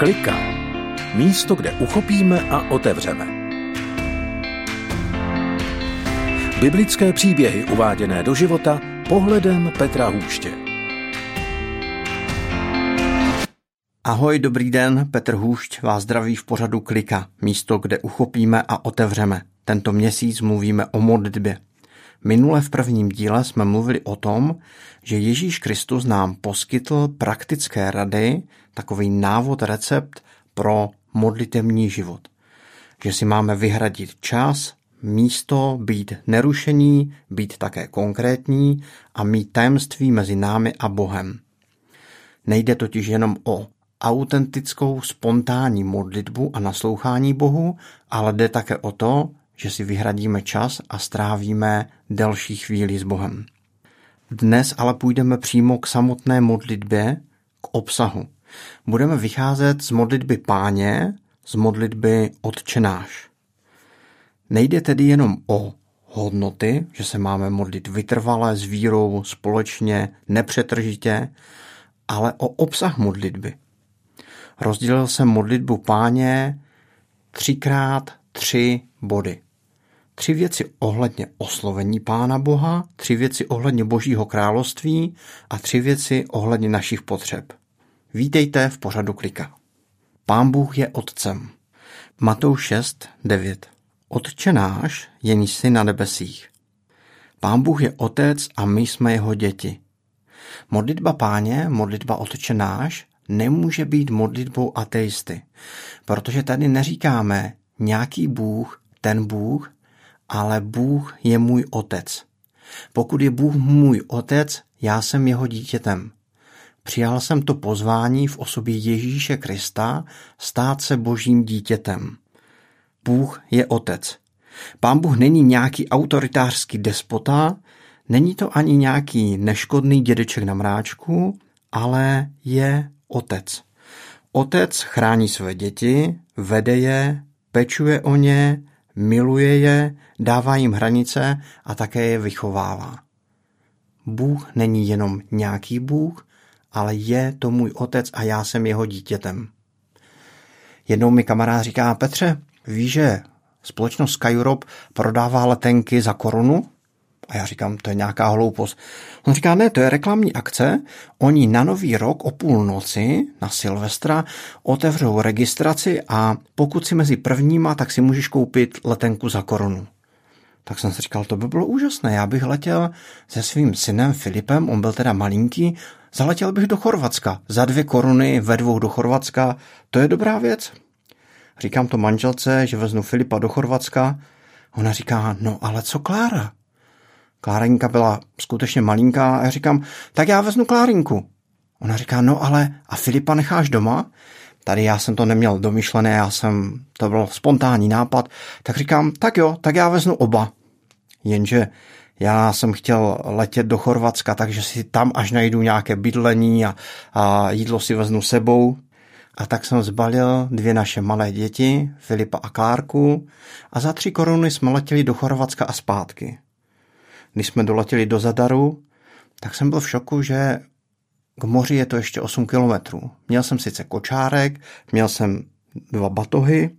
Klika. Místo, kde uchopíme a otevřeme. Biblické příběhy uváděné do života pohledem Petra Hůště. Ahoj, dobrý den, Petr Hůšť vás zdraví v pořadu Klika, místo, kde uchopíme a otevřeme. Tento měsíc mluvíme o modlitbě. Minule v prvním díle jsme mluvili o tom, že Ježíš Kristus nám poskytl praktické rady, takový návod, recept pro modlitevní život. Že si máme vyhradit čas, místo, být nerušení, být také konkrétní a mít tajemství mezi námi a Bohem. Nejde totiž jenom o autentickou spontánní modlitbu a naslouchání Bohu, ale jde také o to, že si vyhradíme čas a strávíme delší chvíli s Bohem. Dnes ale půjdeme přímo k samotné modlitbě, k obsahu. Budeme vycházet z modlitby páně, z modlitby odčenáš. Nejde tedy jenom o hodnoty, že se máme modlit vytrvale, s vírou, společně, nepřetržitě, ale o obsah modlitby. Rozdělil jsem modlitbu páně třikrát tři body tři věci ohledně oslovení Pána Boha, tři věci ohledně Božího království a tři věci ohledně našich potřeb. Vítejte v pořadu Klika. Pán Bůh je Otcem. Matouš 6, 9. Otče náš, jen jsi na nebesích. Pán Bůh je Otec a my jsme jeho děti. Modlitba Páně, modlitba Otče náš, nemůže být modlitbou ateisty, protože tady neříkáme nějaký Bůh, ten Bůh, ale Bůh je můj otec. Pokud je Bůh můj otec, já jsem jeho dítětem. Přijal jsem to pozvání v osobě Ježíše Krista stát se božím dítětem. Bůh je otec. Pán Bůh není nějaký autoritářský despota, není to ani nějaký neškodný dědeček na mráčku, ale je otec. Otec chrání své děti, vede je, pečuje o ně, miluje je, dává jim hranice a také je vychovává. Bůh není jenom nějaký Bůh, ale je to můj otec a já jsem jeho dítětem. Jednou mi kamarád říká, Petře, víš, že společnost Sky Europe prodává letenky za korunu? A já říkám, to je nějaká hloupost. On říká, ne, to je reklamní akce. Oni na nový rok o půlnoci, na Silvestra, otevřou registraci a pokud si mezi prvníma, tak si můžeš koupit letenku za korunu. Tak jsem si říkal, to by bylo úžasné. Já bych letěl se svým synem Filipem, on byl teda malinký, zaletěl bych do Chorvatska. Za dvě koruny ve dvou do Chorvatska, to je dobrá věc. Říkám to manželce, že veznu Filipa do Chorvatska. Ona říká, no ale co Klára? Klárenka byla skutečně malinká a já říkám, tak já vezmu Klárinku. Ona říká, no ale a Filipa necháš doma? Tady já jsem to neměl domyšlené, já jsem, to byl spontánní nápad, tak říkám, tak jo, tak já vezmu oba. Jenže já jsem chtěl letět do Chorvatska, takže si tam až najdu nějaké bydlení a, a jídlo si veznu sebou. A tak jsem zbalil dvě naše malé děti, Filipa a Klárku, a za tři koruny jsme letěli do Chorvatska a zpátky. Když jsme doletěli do Zadaru, tak jsem byl v šoku, že k moři je to ještě 8 kilometrů. Měl jsem sice kočárek, měl jsem dva batohy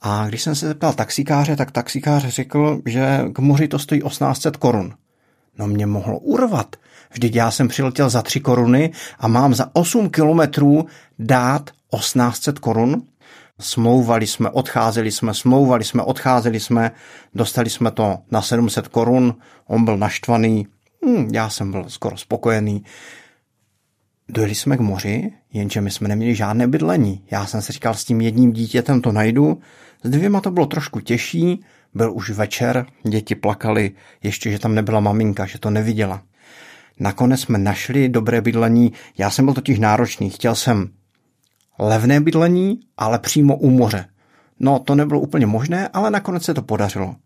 a když jsem se zeptal taxikáře, tak taxikář řekl, že k moři to stojí 1800 korun. No mě mohlo urvat. Vždyť já jsem přiletěl za 3 koruny a mám za 8 kilometrů dát 1800 korun. Smlouvali jsme, odcházeli jsme, smlouvali jsme, odcházeli jsme, dostali jsme to na 700 korun, on byl naštvaný, hm, já jsem byl skoro spokojený. Dojeli jsme k moři, jenže my jsme neměli žádné bydlení. Já jsem si říkal, s tím jedním dítětem to najdu. S dvěma to bylo trošku těžší, byl už večer, děti plakali, ještě, že tam nebyla maminka, že to neviděla. Nakonec jsme našli dobré bydlení, já jsem byl totiž náročný, chtěl jsem levné bydlení, ale přímo u moře. No, to nebylo úplně možné, ale nakonec se to podařilo.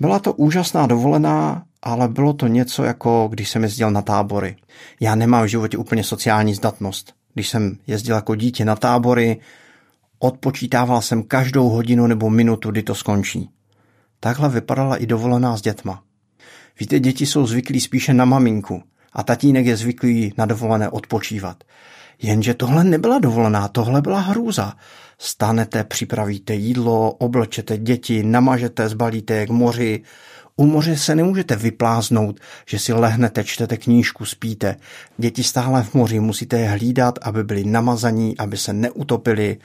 Byla to úžasná dovolená, ale bylo to něco jako když jsem jezdil na tábory. Já nemám v životě úplně sociální zdatnost. Když jsem jezdil jako dítě na tábory, odpočítával jsem každou hodinu nebo minutu, kdy to skončí. Takhle vypadala i dovolená s dětma. Víte, děti jsou zvyklí spíše na maminku a tatínek je zvyklý na dovolené odpočívat. Jenže tohle nebyla dovolená, tohle byla hrůza. Stanete, připravíte jídlo, oblečete děti, namažete, zbalíte je k moři, u moře se nemůžete vypláznout, že si lehnete, čtete knížku, spíte. Děti stále v moři musíte je hlídat, aby byli namazaní, aby se neutopili.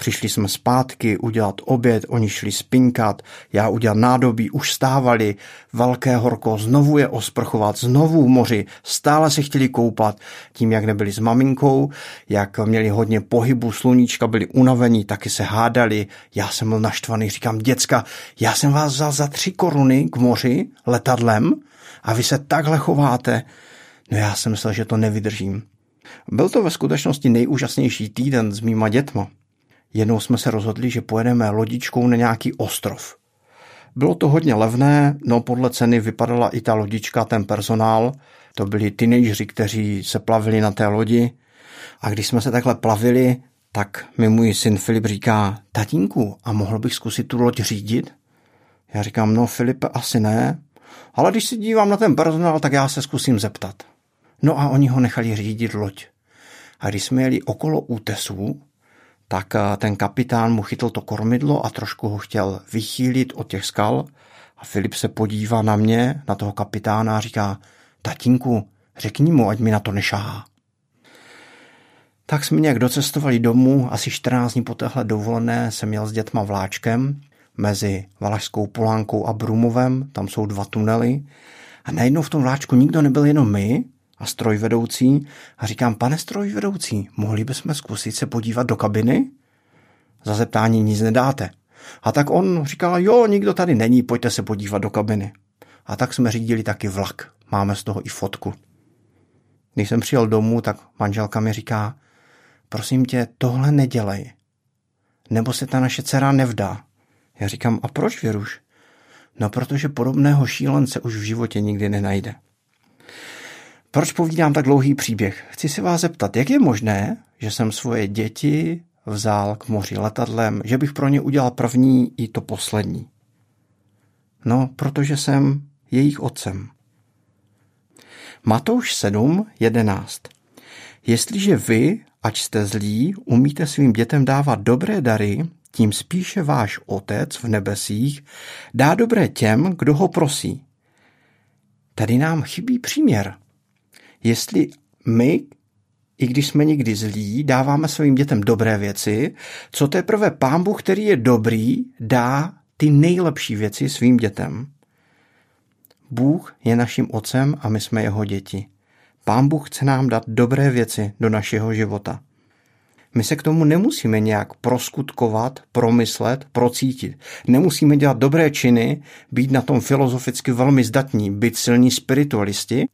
Přišli jsme zpátky udělat oběd, oni šli spinkat, já udělat nádobí, už stávali, velké horko, znovu je osprchovat, znovu v moři, stále se chtěli koupat, tím jak nebyli s maminkou, jak měli hodně pohybu, sluníčka byli unavení, taky se hádali, já jsem byl naštvaný, říkám, děcka, já jsem vás vzal za tři koruny k moři letadlem a vy se takhle chováte. No já jsem myslel, že to nevydržím. Byl to ve skutečnosti nejúžasnější týden s mýma dětma. Jednou jsme se rozhodli, že pojedeme lodičkou na nějaký ostrov. Bylo to hodně levné, no podle ceny vypadala i ta lodička, ten personál. To byli teenageři, kteří se plavili na té lodi. A když jsme se takhle plavili, tak mi můj syn Filip říká, tatínku, a mohl bych zkusit tu loď řídit? Já říkám, no Filipe, asi ne, ale když si dívám na ten personál, tak já se zkusím zeptat. No a oni ho nechali řídit loď. A když jsme jeli okolo útesů, tak eh, ten kapitán mu chytl to kormidlo a trošku ho chtěl vychýlit od těch skal. A Filip se podívá na mě, na toho kapitána a říká, tatínku, řekni mu, ať mi na to nešáhá. Tak jsme nějak docestovali domů, asi 14 dní po téhle dovolené jsem měl s dětma vláčkem mezi Valašskou Polánkou a Brumovem, tam jsou dva tunely. A najednou v tom vláčku nikdo nebyl jenom my, a strojvedoucí a říkám, pane strojvedoucí, mohli bychom zkusit se podívat do kabiny? Za zeptání nic nedáte. A tak on říkal, jo, nikdo tady není, pojďte se podívat do kabiny. A tak jsme řídili taky vlak. Máme z toho i fotku. Když jsem přijel domů, tak manželka mi říká, prosím tě, tohle nedělej. Nebo se ta naše dcera nevdá. Já říkám, a proč, Věruš? No, protože podobného šílence už v životě nikdy nenajde. Proč povídám tak dlouhý příběh? Chci se vás zeptat, jak je možné, že jsem svoje děti vzal k moři letadlem, že bych pro ně udělal první i to poslední? No, protože jsem jejich otcem. Matouš 7, 11. Jestliže vy, ať jste zlí, umíte svým dětem dávat dobré dary, tím spíše váš otec v nebesích dá dobré těm, kdo ho prosí. Tady nám chybí příměr jestli my, i když jsme někdy zlí, dáváme svým dětem dobré věci, co teprve pán Bůh, který je dobrý, dá ty nejlepší věci svým dětem. Bůh je naším otcem a my jsme jeho děti. Pán Bůh chce nám dát dobré věci do našeho života. My se k tomu nemusíme nějak proskutkovat, promyslet, procítit. Nemusíme dělat dobré činy, být na tom filozoficky velmi zdatní, být silní spiritualisti,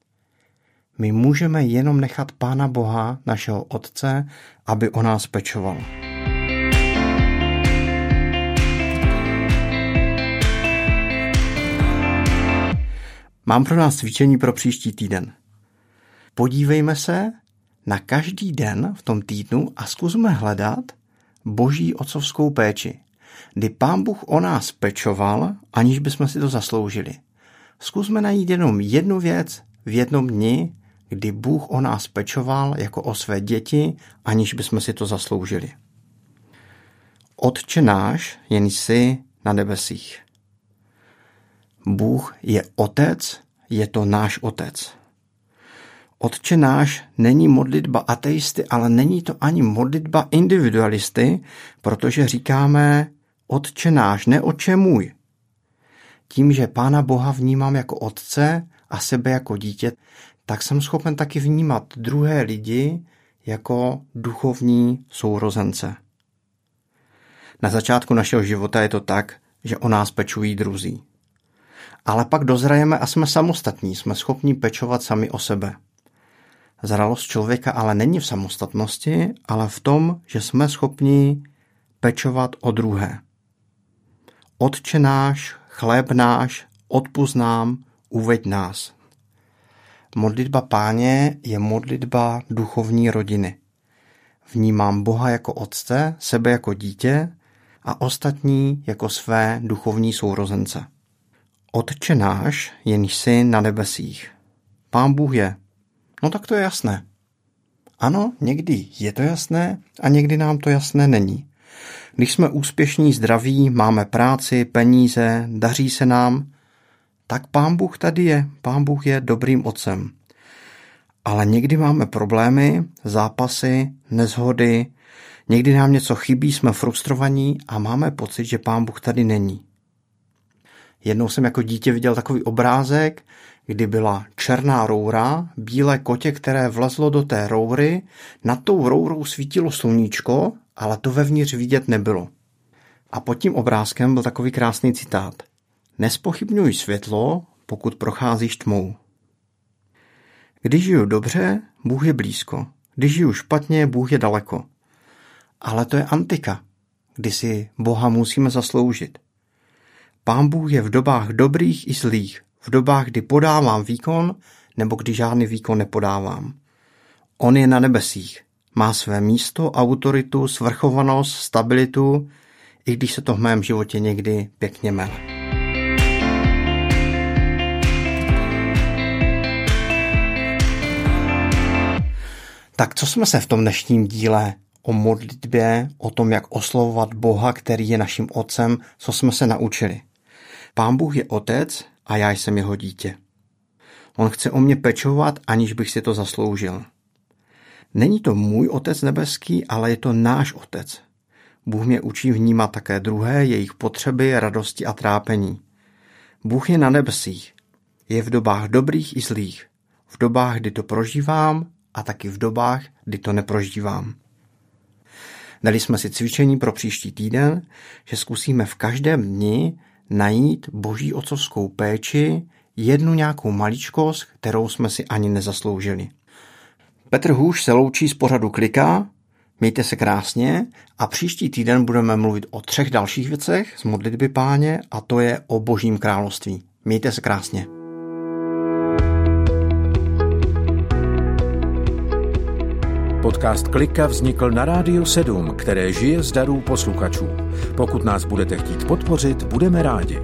my můžeme jenom nechat Pána Boha, našeho Otce, aby o nás pečoval. Mám pro nás cvičení pro příští týden. Podívejme se na každý den v tom týdnu a zkusme hledat boží otcovskou péči, kdy pán Bůh o nás pečoval, aniž bychom si to zasloužili. Zkusme najít jenom jednu věc v jednom dni, kdy Bůh o nás pečoval jako o své děti, aniž bychom si to zasloužili. Otče náš, jen jsi na nebesích. Bůh je otec, je to náš otec. Otče náš není modlitba ateisty, ale není to ani modlitba individualisty, protože říkáme Otče náš, ne Otče můj. Tím, že Pána Boha vnímám jako Otce a sebe jako dítě, tak jsem schopen taky vnímat druhé lidi jako duchovní sourozence. Na začátku našeho života je to tak, že o nás pečují druzí. Ale pak dozrajeme a jsme samostatní, jsme schopni pečovat sami o sebe. Zralost člověka ale není v samostatnosti, ale v tom, že jsme schopni pečovat o druhé. Otče náš, chléb náš, odpust nám, uveď nás. Modlitba páně je modlitba duchovní rodiny. Vnímám Boha jako otce, sebe jako dítě a ostatní jako své duchovní sourozence. Otče náš, jenž jsi na nebesích. Pán Bůh je. No tak to je jasné. Ano, někdy je to jasné a někdy nám to jasné není. Když jsme úspěšní, zdraví, máme práci, peníze, daří se nám, tak pán Bůh tady je. Pán Bůh je dobrým otcem. Ale někdy máme problémy, zápasy, nezhody, někdy nám něco chybí, jsme frustrovaní a máme pocit, že pán Bůh tady není. Jednou jsem jako dítě viděl takový obrázek, kdy byla černá roura, bílé kotě, které vlezlo do té roury, nad tou rourou svítilo sluníčko, ale to vevnitř vidět nebylo. A pod tím obrázkem byl takový krásný citát. Nespochybňuj světlo, pokud procházíš tmou. Když žiju dobře, Bůh je blízko. Když žiju špatně, Bůh je daleko. Ale to je antika, kdy si Boha musíme zasloužit. Pán Bůh je v dobách dobrých i zlých, v dobách, kdy podávám výkon nebo kdy žádný výkon nepodávám. On je na nebesích, má své místo, autoritu, svrchovanost, stabilitu, i když se to v mém životě někdy pěkně mele. Tak co jsme se v tom dnešním díle o modlitbě, o tom, jak oslovovat Boha, který je naším otcem, co jsme se naučili? Pán Bůh je otec a já jsem jeho dítě. On chce o mě pečovat, aniž bych si to zasloužil. Není to můj otec nebeský, ale je to náš otec. Bůh mě učí vnímat také druhé, jejich potřeby, radosti a trápení. Bůh je na nebesích. Je v dobách dobrých i zlých. V dobách, kdy to prožívám a taky v dobách, kdy to neprožívám. Dali jsme si cvičení pro příští týden, že zkusíme v každém dni najít boží otcovskou péči, jednu nějakou maličkost, kterou jsme si ani nezasloužili. Petr Hůš se loučí z pořadu Klika, mějte se krásně a příští týden budeme mluvit o třech dalších věcech z modlitby páně a to je o božím království. Mějte se krásně. Podcast Klika vznikl na Rádiu 7, které žije z darů posluchačů. Pokud nás budete chtít podpořit, budeme rádi.